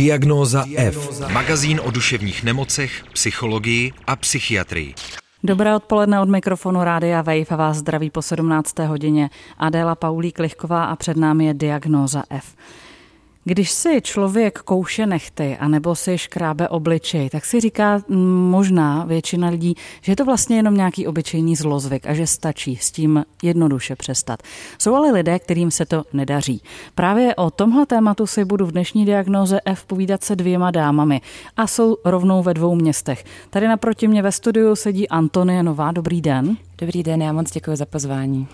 Diagnóza F. Magazín o duševních nemocech, psychologii a psychiatrii. Dobré odpoledne od mikrofonu Rádia Wave a vás zdraví po 17. hodině Adéla Paulík Lichková a před námi je Diagnóza F. Když si člověk kouše nechty anebo si škrábe obličej, tak si říká možná většina lidí, že je to vlastně jenom nějaký obyčejný zlozvyk a že stačí s tím jednoduše přestat. Jsou ale lidé, kterým se to nedaří. Právě o tomhle tématu si budu v dnešní diagnoze F povídat se dvěma dámami a jsou rovnou ve dvou městech. Tady naproti mě ve studiu sedí Antonie Nová. Dobrý den. Dobrý den, já moc děkuji za pozvání.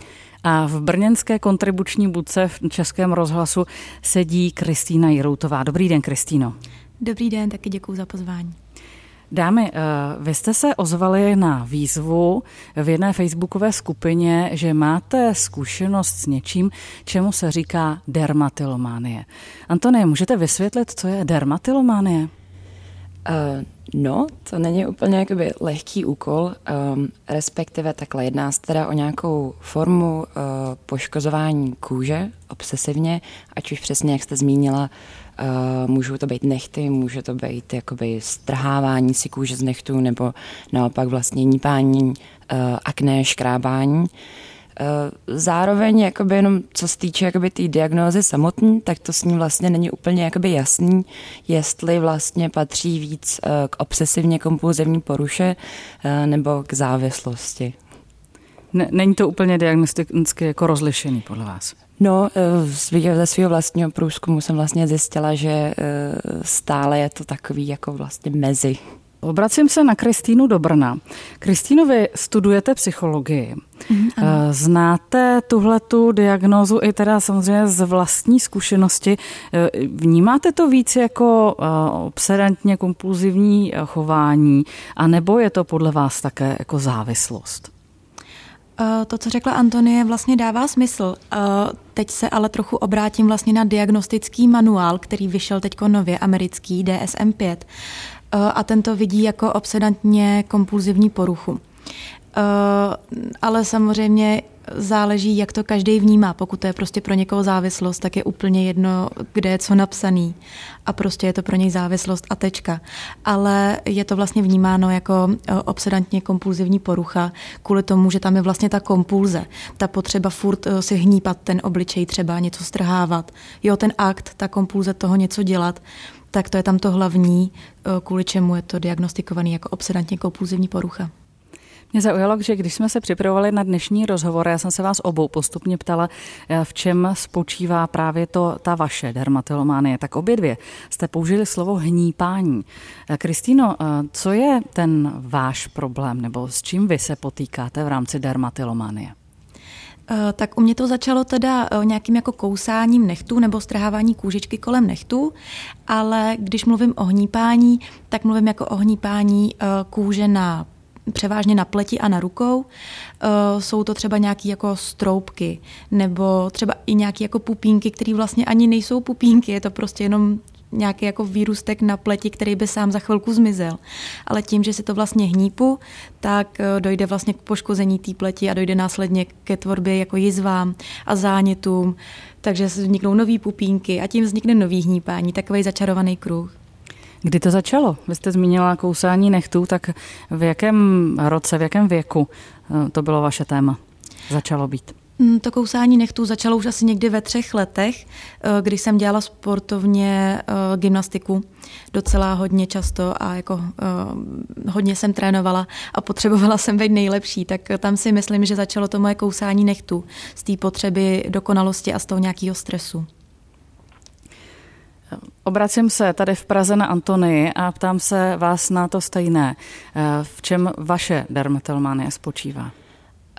A v brněnské kontribuční budce v Českém rozhlasu sedí Kristýna Jiroutová. Dobrý den, Kristýno. Dobrý den, taky děkuji za pozvání. Dámy, eh, vy jste se ozvali na výzvu v jedné facebookové skupině, že máte zkušenost s něčím, čemu se říká dermatilománie. Antonie, můžete vysvětlit, co je dermatilománie? Uh, no, to není úplně jakoby lehký úkol, um, respektive takhle jedná se teda o nějakou formu uh, poškozování kůže obsesivně, ať už přesně, jak jste zmínila, uh, můžou to být nechty, může to být jakoby strhávání si kůže z nechtů, nebo naopak vlastně nípání, uh, akné, škrábání. Eh, zároveň, jakoby jenom co se týče jakoby té diagnózy samotné, tak to s ní vlastně není úplně jakoby jasný, jestli vlastně patří víc eh, k obsesivně kompulzivní poruše eh, nebo k závislosti. Není to úplně diagnosticky jako rozlišený podle vás? No, ze svého vlastního průzkumu jsem vlastně zjistila, že stále je to takový jako vlastně mezi. Obracím se na Kristýnu do Brna. Kristýno, vy studujete psychologii. Mm, Znáte tuhle tu diagnózu i teda samozřejmě z vlastní zkušenosti. Eh, vnímáte to víc jako eh, obsedantně kompulzivní chování, anebo je to podle vás také jako závislost? To, co řekla Antonie, vlastně dává smysl. Teď se ale trochu obrátím vlastně na diagnostický manuál, který vyšel teď nově, americký DSM-5. Eh, a tento vidí jako obsedantně kompulzivní poruchu. Eh, ale samozřejmě záleží, jak to každý vnímá. Pokud to je prostě pro někoho závislost, tak je úplně jedno, kde je co napsaný. A prostě je to pro něj závislost a tečka. Ale je to vlastně vnímáno jako eh, obsedantně kompulzivní porucha, kvůli tomu, že tam je vlastně ta kompulze. Ta potřeba furt si hnípat ten obličej třeba, něco strhávat. Jo, ten akt, ta kompulze toho něco dělat tak to je tam to hlavní, eh, kvůli čemu je to diagnostikovaný jako obsedantně kompulzivní porucha. Mě zaujalo, že když jsme se připravovali na dnešní rozhovor, já jsem se vás obou postupně ptala, eh, v čem spočívá právě to, ta vaše dermatilománie. Tak obě dvě jste použili slovo hnípání. Eh, Kristýno, co je ten váš problém, nebo s čím vy se potýkáte v rámci dermatilománie? Eh, tak u mě to začalo teda eh, nějakým jako kousáním nechtů nebo strhávání kůžičky kolem nechtů, ale když mluvím o hnípání, tak mluvím jako o hnípání eh, kůže na převážně na pleti a na rukou. Jsou to třeba nějaké jako stroupky nebo třeba i nějaké jako pupínky, které vlastně ani nejsou pupínky, je to prostě jenom nějaký jako výrůstek na pleti, který by sám za chvilku zmizel. Ale tím, že si to vlastně hnípu, tak eh, dojde vlastně k poškození té pleti a dojde následně ke tvorbě jako jizvám a zánětům, takže vzniknou nové pupínky a tím vznikne nový hnípání, takový začarovaný kruh. Kdy to začalo? Vy jste zmínila kousání nechtů, tak v jakém roce, v jakém věku eh, to bylo vaše téma? Začalo být? Mm, to kousání nechtů začalo už asi někdy ve třech letech, eh, když jsem dělala sportovně eh, gymnastiku docela hodně často a jako eh, hodně jsem trénovala a potřebovala jsem být nejlepší, tak tam si myslím, že začalo to moje kousání nechtů z té potřeby dokonalosti a z toho nějakého stresu. Obracím se tady v Praze na Antonii a ptám se vás na to stejné. V čem vaše dermatolmánie spočívá?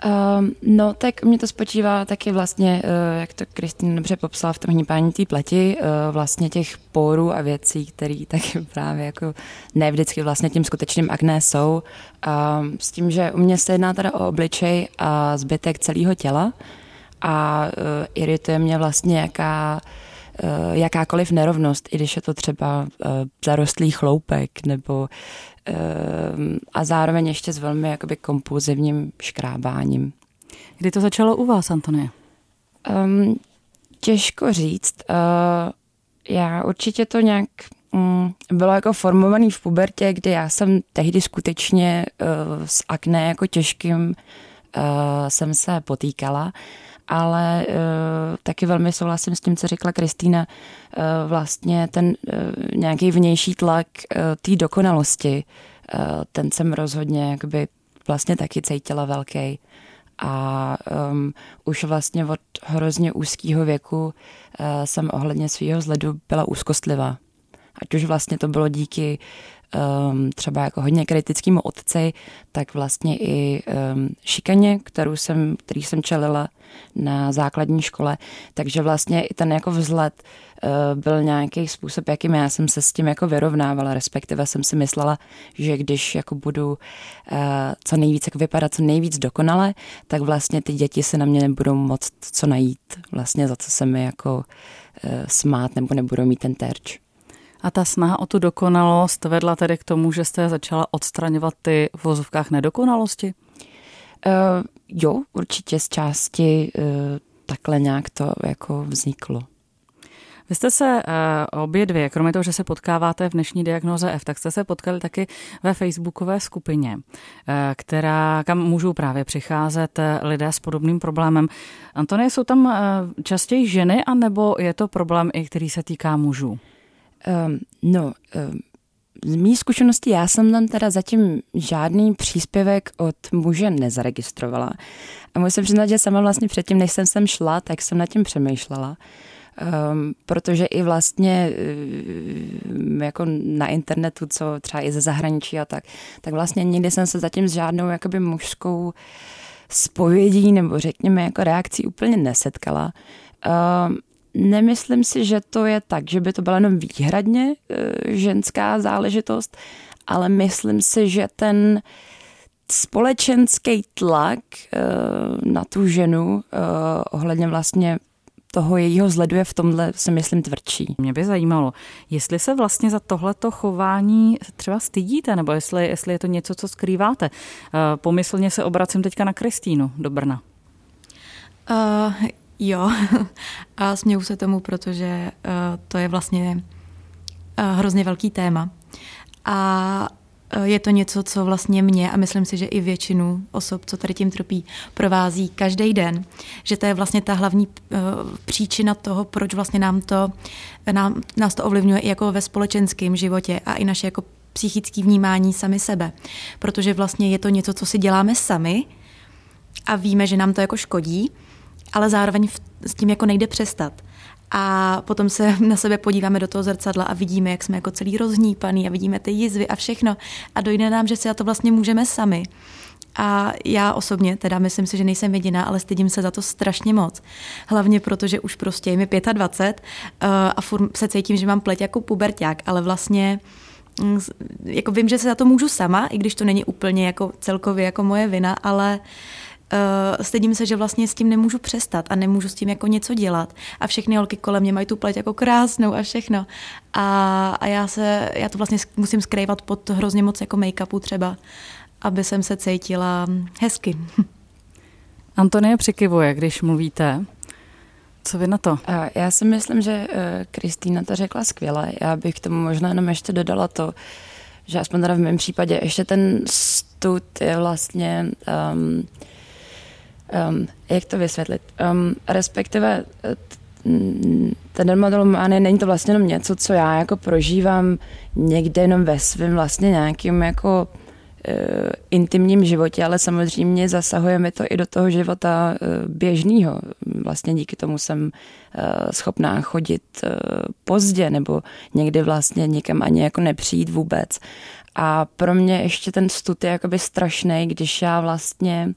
Um, no, tak mě to spočívá taky vlastně, uh, jak to Kristýna dobře popsala v tom hnípání té pleti, uh, vlastně těch porů a věcí, které taky právě jako ne vždycky vlastně tím skutečným akné jsou. Um, s tím, že u mě se jedná teda o obličej a zbytek celého těla a uh, irituje mě vlastně jaká jakákoliv nerovnost, i když je to třeba zarostlý chloupek nebo a zároveň ještě s velmi jakoby kompulzivním škrábáním. Kdy to začalo u vás, Antonie? Um, těžko říct. Uh, já určitě to nějak mm, bylo jako formovaný v pubertě, kdy já jsem tehdy skutečně uh, s akné jako těžkým uh, jsem se potýkala, ale uh, taky velmi souhlasím s tím, co řekla Kristýna, uh, vlastně ten uh, nějaký vnější tlak uh, té dokonalosti, uh, ten jsem rozhodně jakoby vlastně taky cítila velký a um, už vlastně od hrozně úzkého věku uh, jsem ohledně svého vzhledu byla úzkostlivá. Ať už vlastně to bylo díky um, třeba jako hodně kritickému otci, tak vlastně i um, šikaně, kterou jsem, který jsem čelila na základní škole. Takže vlastně i ten jako vzhled uh, byl nějaký způsob, jakým já jsem se s tím jako vyrovnávala, respektive jsem si myslela, že když jako budu uh, co nejvíc jako vypadat co nejvíc dokonale, tak vlastně ty děti se na mě nebudou moc co najít, vlastně za co se mi jako uh, smát nebo nebudou mít ten terč. A ta snaha o tu dokonalost vedla tedy k tomu, že jste začala odstraňovat ty v vozovkách nedokonalosti? Uh, jo, určitě z části uh, takhle nějak to jako vzniklo. Vy jste se uh, obě dvě, kromě toho, že se potkáváte v dnešní diagnoze F, tak jste se potkali taky ve facebookové skupině, uh, která, kam můžou právě přicházet lidé s podobným problémem. Antonie, jsou tam uh, častěji ženy, anebo je to problém, i který se týká mužů? Um, no, um, z mý zkušenosti já jsem tam teda zatím žádný příspěvek od muže nezaregistrovala. A musím přiznat, že sama vlastně předtím, než jsem sem šla, tak jsem nad tím přemýšlela. Um, protože i vlastně um, jako na internetu, co třeba i ze zahraničí a tak, tak vlastně nikdy jsem se zatím s žádnou jakoby mužskou spovědí nebo řekněme jako reakcí úplně nesetkala. Um, Nemyslím si, že to je tak, že by to byla jenom výhradně e, ženská záležitost, ale myslím si, že ten společenský tlak e, na tu ženu e, ohledně vlastně toho jejího vzhledu je v tomhle, si myslím, tvrdší. Mě by zajímalo, jestli se vlastně za tohleto chování třeba stydíte, nebo jestli, jestli je to něco, co skrýváte. Pomyslně se obracím teďka na Kristýnu do Brna. Uh, Jo, a směju se tomu, protože uh, to je vlastně uh, hrozně velký téma. A uh, je to něco, co vlastně mě a myslím si, že i většinu osob, co tady tím trpí, provází každý den. Že to je vlastně ta hlavní příčina toho, proč vlastně nám to, nám, nás to ovlivňuje i jako ve společenském životě a i naše jako psychické vnímání sami sebe. Protože vlastně je to něco, co si děláme sami a víme, že nám to jako škodí ale zároveň s tím jako nejde přestat. A potom se na sebe podíváme do toho zrcadla a vidíme, jak jsme jako celý rozhnípaný a vidíme ty jizvy a všechno. A dojde nám, že si za to vlastně můžeme sami. A já osobně, teda myslím si, že nejsem jediná, ale stydím se za to strašně moc. Hlavně proto, že už prostě je mi 25 uh, a furt se cítím, že mám pleť jako puberták, ale vlastně mm, jako vím, že se za to můžu sama, i když to není úplně jako celkově jako moje vina, ale uh, stydím se, že vlastně s tím nemůžu přestat a nemůžu s tím jako něco dělat. A všechny holky kolem mě mají tu pleť jako krásnou a všechno. A, a já se, já to vlastně musím skrývat pod hrozně moc jako make-upu třeba, aby jsem se cítila hezky. Antonie přikivuje, když mluvíte. Co vy na to? Já si myslím, že eh, Kristýna to řekla skvěle. Já bych k tomu možná jenom ještě dodala to, že aspoň teda v mém případě ještě ten stud je vlastně um, um, jak to vysvětlit? Um, respektive eh, ta dermatolománie není to vlastně jenom něco, co já jako prožívám někde jenom ve svém vlastně nějakým jako uh, intimním životě, ale samozřejmě zasahuje mi to i do toho života uh, běžného. Vlastně díky tomu jsem uh, schopná chodit uh, pozdě nebo někdy vlastně nikam ani jako nepřijít vůbec. A pro mě ještě ten stud je jakoby strašný, když já vlastně uh,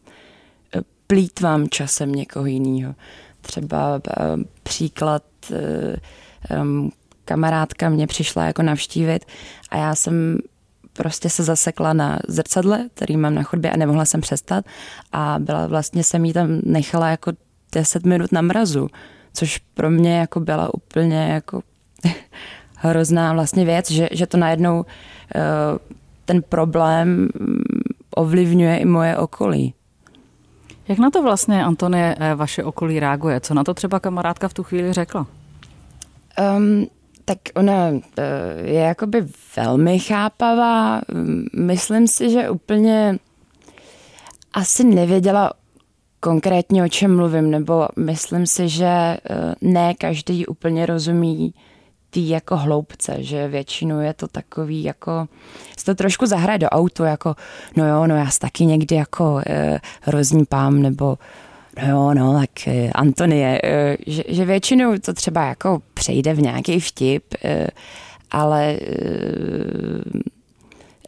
plítvám časem někoho jiného. Třeba uh, příklad, uh, kamarádka mě přišla jako navštívit a já jsem prostě se zasekla na zrcadle, který mám na chodbě a nemohla jsem přestat a byla vlastně jsem jí tam nechala jako 10 minut na mrazu, což pro mě jako byla úplně jako hrozná vlastně věc, že, že to najednou uh, ten problém mm, ovlivňuje i moje okolí. Jak na to vlastně, Antonie, eh, vaše okolí reaguje? Co na to třeba kamarádka v tu chvíli řekla? Um, Tak ona eh, je jakoby velmi chápavá. Myslím si, že úplně asi nevěděla konkrétně o čem mluvím, nebo myslím si, že eh, ne každý úplně rozumí tý jako hloubce, že většinou je to takový jako, se to trošku zahraje do autu, jako no jo, no já si taky někdy jako e, roznípám, nebo no jo, no tak e, Antonie, e, že, že většinou to třeba jako přejde v nějaký vtip, e, ale e,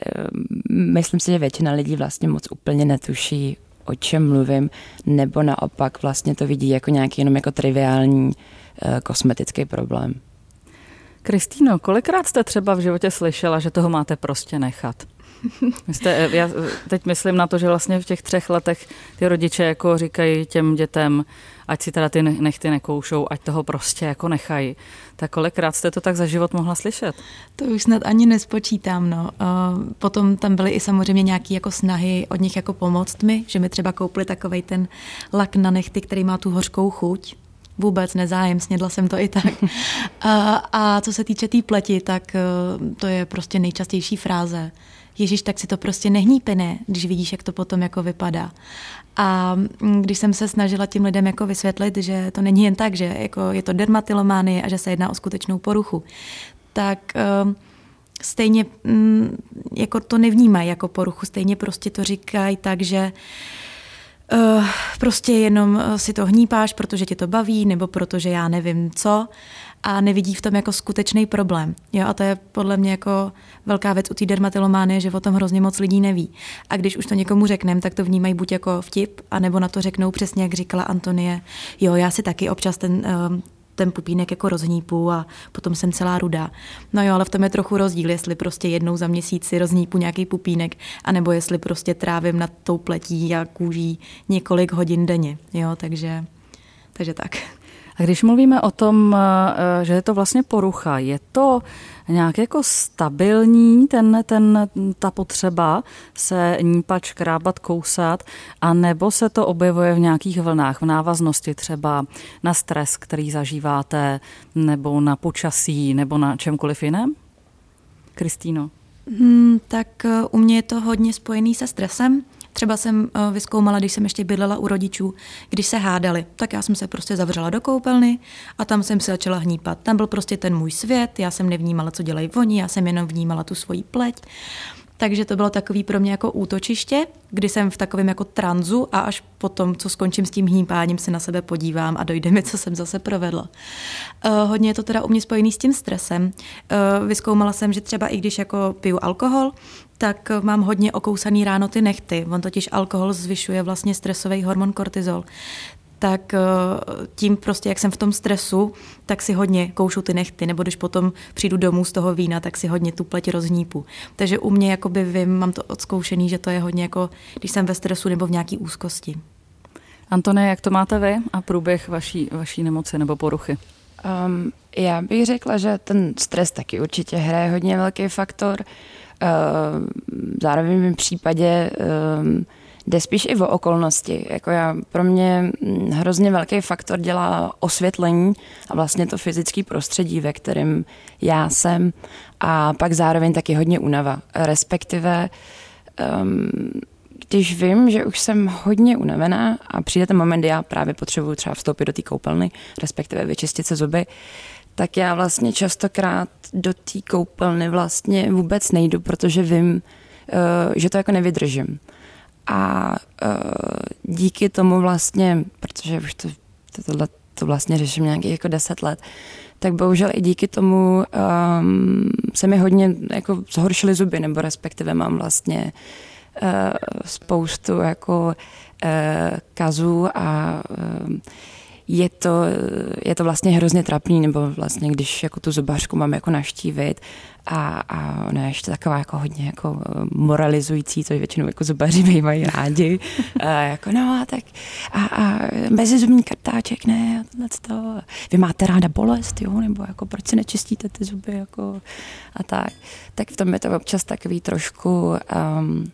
e, myslím si, že většina lidí vlastně moc úplně netuší, o čem mluvím, nebo naopak vlastně to vidí jako nějaký jenom jako triviální e, kosmetický problém. Kristýno, kolikrát jste třeba v životě slyšela, že toho máte prostě nechat? Jste, eh, já teď myslím na to, že vlastně v těch třech letech ty rodiče jako říkají těm dětem, ať si teda ty nechty nekoušou, ať toho prostě jako nechají. Tak kolikrát jste to tak za život mohla slyšet? To už snad ani nespočítám, no. Potom tam byly i samozřejmě nějaké jako snahy od nich jako pomoct mi, že mi třeba koupili takovej ten lak na nechty, který má tu hořkou chuť, vůbec nezájem, snědla jsem to i tak. A, a co se týče té tý pleti, tak eh, to je prostě nejčastější fráze. Ježíš, tak si to prostě nehnípine, když vidíš, jak to potom jako vypadá. A mm, když jsem se snažila tím lidem jako vysvětlit, že to není jen tak, že jako je to dermatilománie a že se jedná o skutečnou poruchu, tak uh, stejně um, jako to nevnímají jako poruchu, stejně prostě to říkají tak, že uh, uh, prostě jenom eh, si to hnípáš, protože tě to baví, nebo protože já nevím co a nevidí v tom jako skutečný problém. Jo, a to je podle mě jako velká věc u té dermatilomány, že o tom hrozně moc lidí neví. A když už to někomu řekneme, tak to vnímají buď jako vtip, anebo na to řeknou přesně, jak říkala Antonie, jo, já si taky občas ten, uh, ten pupínek jako rozhnípu a potom jsem celá rudá. No jo, ale v tom je trochu rozdíl, jestli prostě jednou za měsíc si rozhnípu nějaký pupínek, anebo jestli prostě trávím nad tou pletí a kůží několik hodin denně. Jo, takže, takže tak. A když mluvíme o tom, eh, že je to vlastně porucha, je to nějak jako stabilní ten, ten, ta potřeba se nípat, škrábat, kousat, a nebo se to objevuje v nějakých vlnách, v návaznosti třeba na stres, který zažíváte, nebo na počasí, nebo na čemkoliv jiném? Kristýno. Hmm, tak eh, u mě je to hodně spojený se stresem. Třeba jsem eh, vyskoumala, když jsem ještě bydlela u rodičů, když se hádali, tak já jsem se prostě zavřela do koupelny a tam jsem se začala hnípat. Tam byl prostě ten můj svět, já jsem nevnímala, co dělají oni, já jsem jenom vnímala tu svoji pleť. Takže to bylo takový pro mě jako útočiště, kdy jsem v takovém jako tranzu a až potom, co skončím s tím hnípáním, se na sebe podívám a dojde mi, co jsem zase provedla. Uh, hodně je to teda u mě spojený s tím stresem. Uh, vyskoumala jsem, že třeba i když jako piju alkohol, tak mám hodně okousaný ráno ty nechty. On totiž alkohol zvyšuje vlastně stresový hormon kortizol tak eh, tím prostě, jak jsem v tom stresu, tak si hodně koušu ty nechty, nebo když potom přijdu domů z toho vína, tak si hodně tu pleť rozhnípu. Takže u mě jakoby vím, mám to odzkoušený, že to je hodně jako, když jsem ve stresu nebo v nějaký úzkosti. Antone, jak to máte vy a průběh vaší, vaší nemoci nebo poruchy? Um, já bych řekla, že ten stres taky určitě hraje hodně velký faktor. Uh, zároveň v případě um, jde spíš i o okolnosti. Jako já, pro mě hm, hrozně velký faktor dělá osvětlení a vlastně to fyzické prostředí, ve kterém já jsem a pak zároveň taky hodně unava. Respektive um, když vím, že už jsem hodně unavená a přijde ten moment, kdy já právě potřebuji třeba vstoupit do té koupelny, respektive vyčistit se zuby, tak já vlastně častokrát do té koupelny vlastně vůbec nejdu, protože vím, uh, že to jako nevydržím. A uh, díky tomu vlastně, protože už to, to, tohle to vlastně řeším nějakých jako deset let, tak bohužel i díky tomu um, se mi hodně jako zhoršily zuby, nebo respektive mám vlastně uh, spoustu jako uh, kazů a uh, je to, je to vlastně hrozně trapný, nebo vlastně když jako tu zubařku mám jako naštívit a, a ona je ještě taková jako hodně jako moralizující, což většinou jako zubaři bývají rádi. A jako no a tak a, a mezizubní kartáček, ne, a to. Vy máte ráda bolest, jo, nebo jako proč si nečistíte ty zuby, jako a tak. Tak v tom je to občas takový trošku um,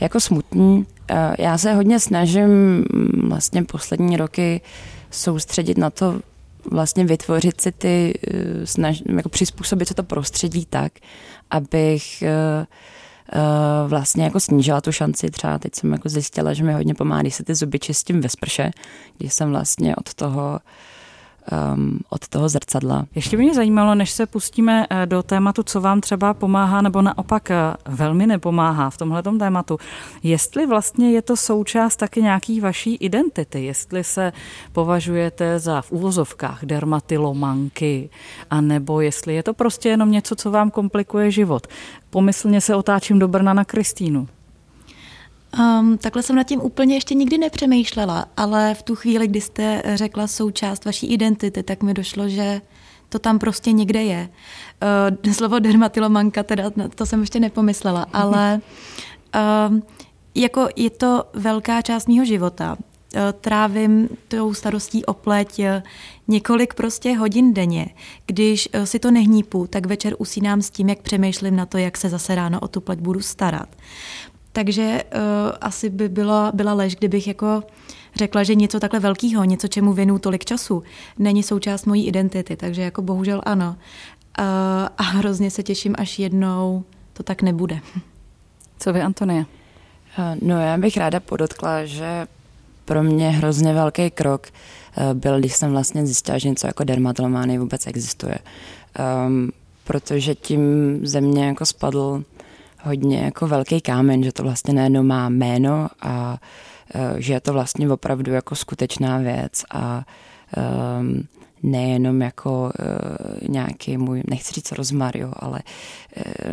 jako smutný. Uh, já se hodně snažím vlastně poslední roky soustředit na to vlastně vytvořit si ty, eh, snaž, jako přizpůsobit se to prostředí tak, abych uh, uh, vlastně jako snížila tu šanci. Třeba teď jsem jako zjistila, že mi hodně pomáhá, když se ty zuby čistím ve sprše, když jsem vlastně od toho um, od toho zrcadla. Ještě by mě zajímalo, než se pustíme eh, do tématu, co vám třeba pomáhá nebo naopak eh, velmi nepomáhá v tomhle tématu, jestli vlastně je to součást taky nějaký vaší identity, jestli se považujete za v úvozovkách dermatilomanky, anebo jestli je to prostě jenom něco, co vám komplikuje život. Pomyslně se otáčím do Brna na Kristýnu. Um, takhle jsem nad tím úplně ještě nikdy nepřemýšlela, ale v tu chvíli, kdy jste řekla součást vaší identity, tak mi došlo, že to tam prostě někde je. Uh, slovo dermatilomanka, teda to jsem ještě nepomyslela, ale uh, jako je to velká část mého života. Uh, trávím tou starostí o pleť uh, několik prostě hodin denně. Když uh, si to nehnípu, tak večer usínám s tím, jak přemýšlím na to, jak se zase ráno o tu pleť budu starat. Takže uh, asi by byla, byla lež, kdybych jako řekla, že něco takhle velkého, něco, čemu věnu tolik času, není součást mojí identity. Takže jako bohužel ano. Uh, a hrozně se těším, až jednou to tak nebude. Co vy, Antonie? Eh, no já bych ráda podotkla, že pro mě hrozně velký krok byl, když jsem vlastně zjistila, že něco jako dermatolomány vůbec existuje. Um, protože tím ze mě jako spadl hodně jako velký kámen, že to vlastně najednou má jméno a e, že je to vlastně opravdu jako skutečná věc a um, nejenom jako uh, nějaký můj, nechci říct rozmar, jo, ale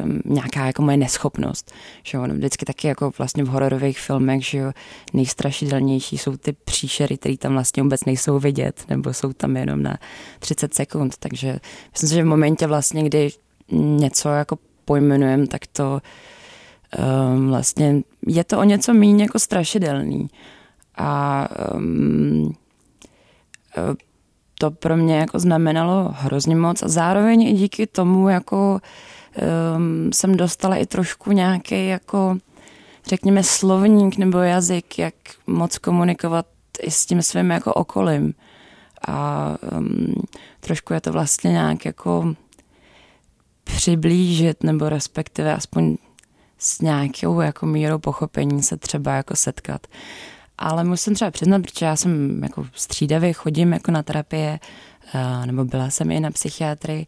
um, nějaká jako moje neschopnost. Že ono vždycky taky jako vlastně v hororových filmech, že jo, nejstrašidelnější jsou ty příšery, které tam vlastně vůbec nejsou vidět, nebo jsou tam jenom na 30 sekund. Takže myslím si, že v momentě vlastně, kdy něco jako pojmenujeme, tak to um, vlastně je to o něco méně jako strašidelný. A um, to pro mě jako znamenalo hrozně moc a zároveň i díky tomu jako um, jsem dostala i trošku nějaký jako řekněme slovník nebo jazyk, jak moc komunikovat i s tím svým jako okolím. A um, trošku je to vlastně nějak jako přiblížit, nebo respektive aspoň s nějakou jako mírou pochopení se třeba jako setkat. Ale musím třeba přiznat, protože já jsem jako střídavě chodím jako na terapie, eh, nebo byla jsem i na psychiatrii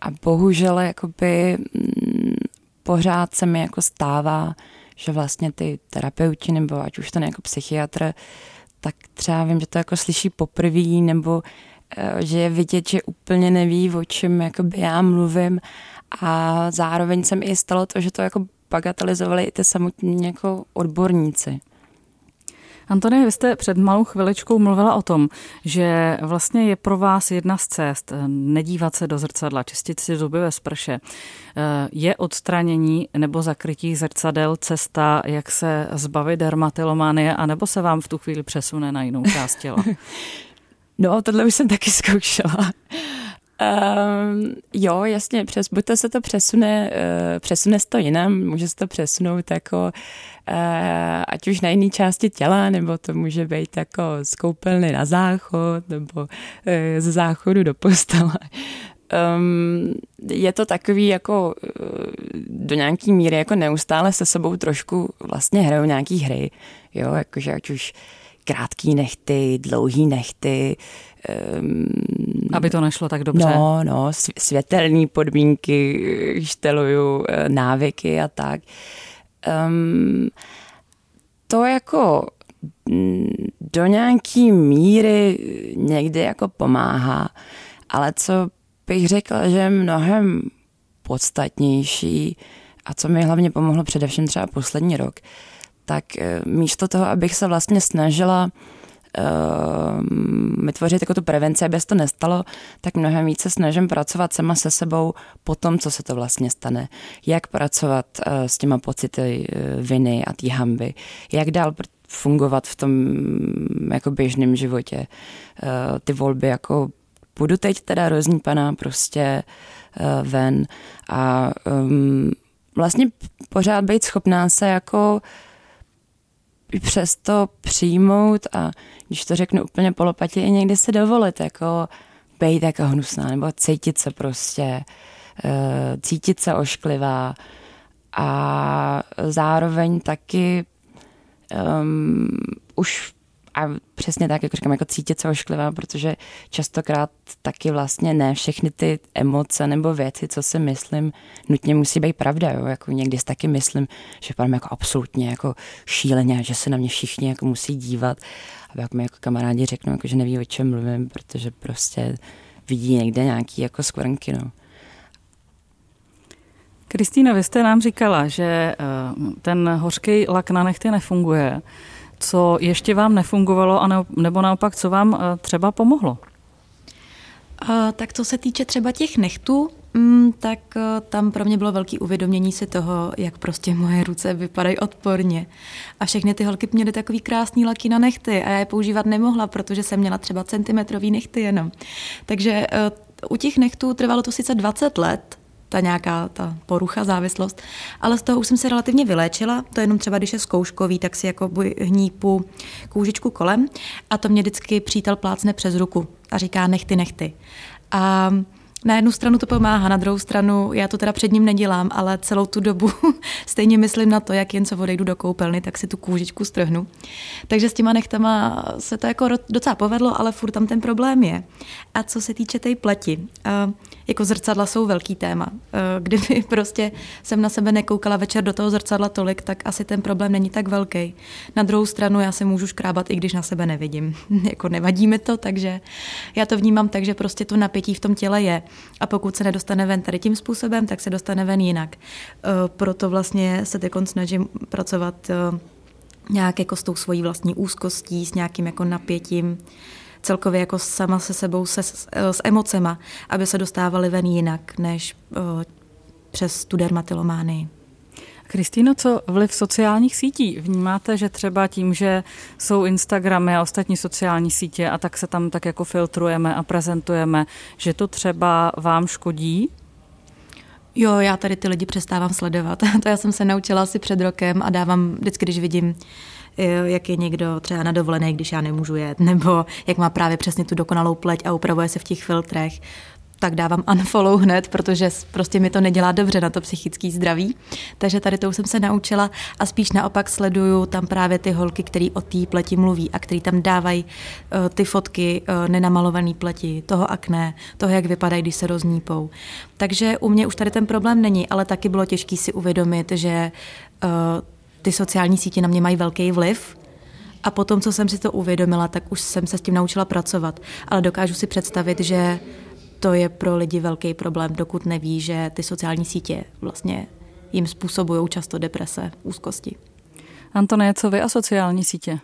a bohužel jakoby mm, pořád se mi jako stává, že vlastně ty terapeuti nebo ať už ten jako psychiatr, tak třeba vím, že to jako slyší poprvé nebo že je vidět, že úplně neví, o čem jakoby já mluvím a zároveň se mi i stalo to, že to jako bagatelizovali i ty samotní jako odborníci. Antonie, vy jste před malou chviličkou mluvila o tom, že vlastně je pro vás jedna z cest eh, nedívat se do zrcadla, čistit si zuby ve sprše. Eh, je odstranění nebo zakrytí zrcadel cesta, jak se zbavit dermatilománie, anebo se vám v tu chvíli přesune na jinou část těla? No, tohle už jsem taky zkoušela. Um, jo, jasně, přes, buď to se to přesune, uh, přesune se to jinam, může se to přesunout jako uh, ať už na jiné části těla, nebo to může být jako z koupelny na záchod, nebo uh, ze záchodu do postele. Um, je to takový jako do nějaký míry jako neustále se sebou trošku vlastně hrajou nějaký hry, jo, jakože ať už uh, krátký nechty, dlouhý nechty. Um, Aby to nešlo tak dobře. No, no, světelné podmínky, šteluju eh, návyky a tak. Um, to jako mm, do nějaký míry někdy jako pomáhá, ale co bych řekla, že je mnohem podstatnější a co mi hlavně pomohlo především třeba poslední rok, tak eh, místo toho, abych se vlastně snažila uh, vytvořit jako tu prevenci, aby se to nestalo, tak mnohem více snažím pracovat sama se sebou po tom, co se to vlastně stane. Jak pracovat uh, s těma pocity viny a té hamby. Jak dál fungovat v tom jako běžném životě. Ty volby jako budu teď teda pana prostě ven a um, vlastně pořád být schopná se jako uh, přesto přijmout a když to řeknu úplně polopatě, i někdy si dovolit, jako být jako hnusná, nebo cítit se prostě, uh, cítit se ošklivá. A zároveň taky um, už a přesně tak, jako říkám, jako cítit se ošklivá, protože častokrát taky vlastně ne všechny ty emoce nebo věci, co si myslím, nutně musí být pravda, jo? jako někdy si taky myslím, že vypadám jako absolutně jako šíleně, že se na mě všichni jako musí dívat a jak mi jako kamarádi řeknou, jako, že neví, o čem mluvím, protože prostě vidí někde nějaký jako skvrnky, no. Kristýna, vy jste nám říkala, že eh, ten hořký lak na nechty nefunguje. Co ještě vám nefungovalo, nebo naopak, co vám eh, třeba pomohlo? A, tak co se týče třeba těch nechtů, mm, tak uh, tam pro mě bylo velké uvědomění si toho, jak prostě moje ruce vypadají odporně. A všechny ty holky měly takový krásný laky na nechty a já je používat nemohla, protože jsem měla třeba centimetrový nechty jenom. Takže u těch nechtů trvalo to sice 20 let, ta nějaká ta porucha, závislost. Ale z toho už jsem se relativně vyléčila. To jenom třeba, když je zkouškový, tak si jako hnípu kůžičku kolem a to mě vždycky přítel plácne přes ruku a říká nechty, nechty. A na jednu stranu to pomáhá, na druhou stranu já to teda před ním nedělám, ale celou tu dobu stejně myslím na to, jak jen co odejdu do koupelny, tak si tu kůžičku strhnu. Takže s těma nechtama se to jako docela povedlo, ale furt tam ten problém je. A co se týče té pleti, jako zrcadla jsou velký téma. Kdyby prostě jsem na sebe nekoukala večer do toho zrcadla tolik, tak asi ten problém není tak velký. Na druhou stranu já se můžu škrábat, i když na sebe nevidím. jako nevadí mi to, takže já to vnímám tak, že prostě to napětí v tom těle je. A pokud se nedostane ven tady tím způsobem, tak se dostane ven jinak. E, proto vlastně se teď snažím pracovat e, nějak jako s tou svojí vlastní úzkostí, s nějakým jako napětím, celkově jako sama se sebou, se, s, e, s emocema, aby se dostávaly ven jinak, než přes tu dermatillománii. Kristýno, co vliv sociálních sítí? Vnímáte, že třeba tím, že jsou Instagramy a ostatní sociální sítě a tak se tam tak jako filtrujeme a prezentujeme, že to třeba vám škodí? Jo, já tady ty lidi přestávám sledovat. to já jsem se naučila asi před rokem a dávám vždycky, když vidím eh, jak je někdo třeba na dovolené, když já nemůžu jet, nebo jak má právě přesně tu dokonalou pleť a upravuje se v těch filtrech, tak dávám unfollow hned, protože prostě mi to nedělá dobře na to psychické zdraví. Takže tady to už jsem se naučila a spíš naopak sleduju tam právě ty holky, které o té pleti mluví a který tam dávají uh, ty fotky uh, nenamalované pleti, toho akné, toho, jak vypadají, když se roznípou. Takže u mě už tady ten problém není, ale taky bylo těžké si uvědomit, že uh, ty sociální sítě na mě mají velký vliv, a potom, co jsem si to uvědomila, tak už jsem se s tím naučila pracovat. Ale dokážu si představit, že to je pro lidi velký problém, dokud neví, že ty sociální sítě vlastně jim způsobují často deprese, úzkosti. Antonie, co vy a sociální sítě?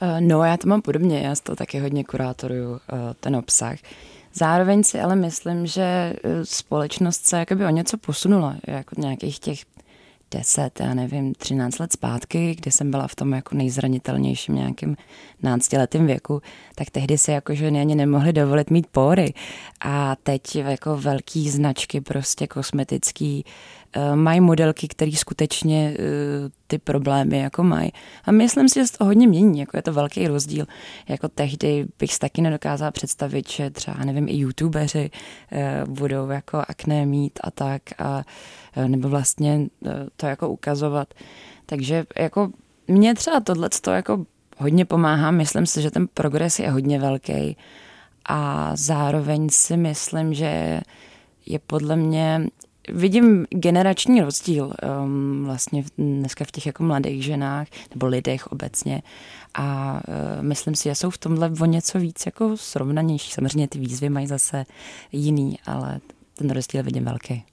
Eh, no, já to mám podobně, já z toho taky hodně kurátoruju, eh, ten obsah. Zároveň si ale myslím, že eh, společnost se jakoby o něco posunula, jako nějakých těch 10, já nevím, 13 let zpátky, kdy jsem byla v tom jako nejzranitelnějším nějakým náctiletým věku, tak tehdy si jako ženy ani nemohly dovolit mít pory. A teď jako velký značky prostě kosmetický mají modelky, které skutečně uh, ty problémy jako mají. A myslím si, že to hodně mění, jako je to velký rozdíl. Jako tehdy bych si taky nedokázala představit, že třeba, nevím, i youtubeři uh, budou jako akné mít a tak. A Eh, nebo vlastně eh, to jako ukazovat. Takže jako mě třeba tohle to jako hodně pomáhá. Myslím si, že ten progres je hodně velký a zároveň si myslím, že je podle mě vidím generační rozdíl um, vlastně dneska v těch jako mladých ženách nebo lidech obecně a uh, myslím si, že jsou v tomhle o něco víc jako srovnanější. Samozřejmě ty výzvy mají zase jiný, ale ten rozdíl vidím velký.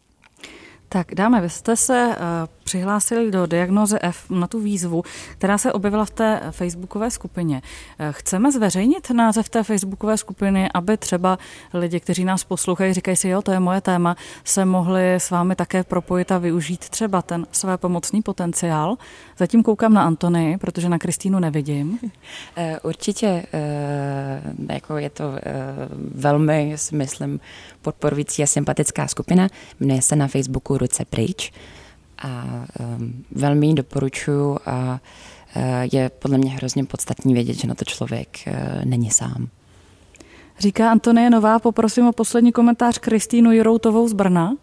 Tak dáme, vy jste se uh, přihlásili do diagnoze F na tu výzvu, která se objevila v té facebookové skupině. Uh, chceme zveřejnit název té facebookové skupiny, aby třeba lidi, kteří nás poslouchají, říkají si, jo, to je moje téma, se mohli s vámi také propojit a využít třeba ten své pomocný potenciál. Zatím koukám na Antony, protože na Kristýnu nevidím. Eh, určitě, jako je to velmi, myslím, podporující a sympatická skupina. Jmenuje se na Facebooku Ruce pryč a um, velmi ji doporučuji a uh, je podle mě hrozně podstatný vědět, že na to člověk uh, není sám. Říká Antonie Nová, poprosím o poslední komentář Kristýnu Jiroutovou z Brna.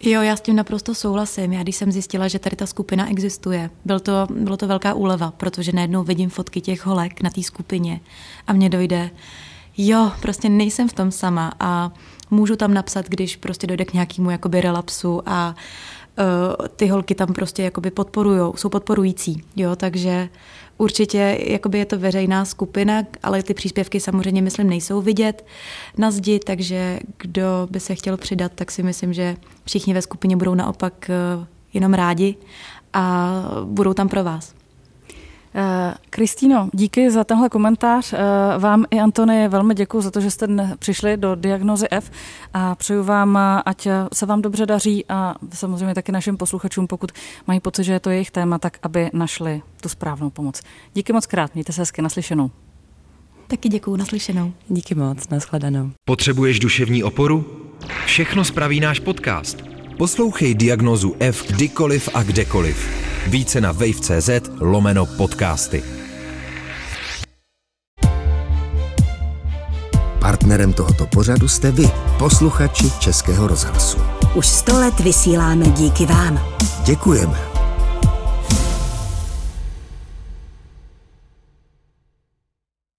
Jo, já s tím naprosto souhlasím. Já když jsem zjistila, že tady ta skupina existuje, byl to, bylo to velká úleva, protože najednou vidím fotky těch holek na té skupině a mně dojde, jo, prostě nejsem v tom sama a můžu tam napsat, když prostě dojde k nějakému jakoby relapsu a uh, ty holky tam prostě jakoby podporujou, jsou podporující, jo, takže určitě jakoby je to veřejná skupina, ale ty příspěvky samozřejmě myslím nejsou vidět na zdi, takže kdo by se chtěl přidat, tak si myslím, že všichni ve skupině budou naopak uh, jenom rádi a budou tam pro vás. Eh, Kristýno, díky za tenhle komentář. Eh, vám i Antony velmi děkuji za to, že jste přišli do diagnozy F a přeju vám, eh, ať se vám dobře daří a samozřejmě taky našim posluchačům, pokud mají pocit, že je to jejich téma, tak aby našli tu správnou pomoc. Díky moc krát, mějte se hezky naslyšenou. Taky děkuji, naslyšenou. Díky moc, nashledanou. Potřebuješ duševní oporu? Všechno spraví náš podcast. Poslouchej Diagnozu F kdykoliv a kdekoliv. Více na wave.cz lomeno podcasty. Partnerem tohoto pořadu jste vy, posluchači Českého rozhlasu. Už sto let vysíláme díky vám. Děkujeme.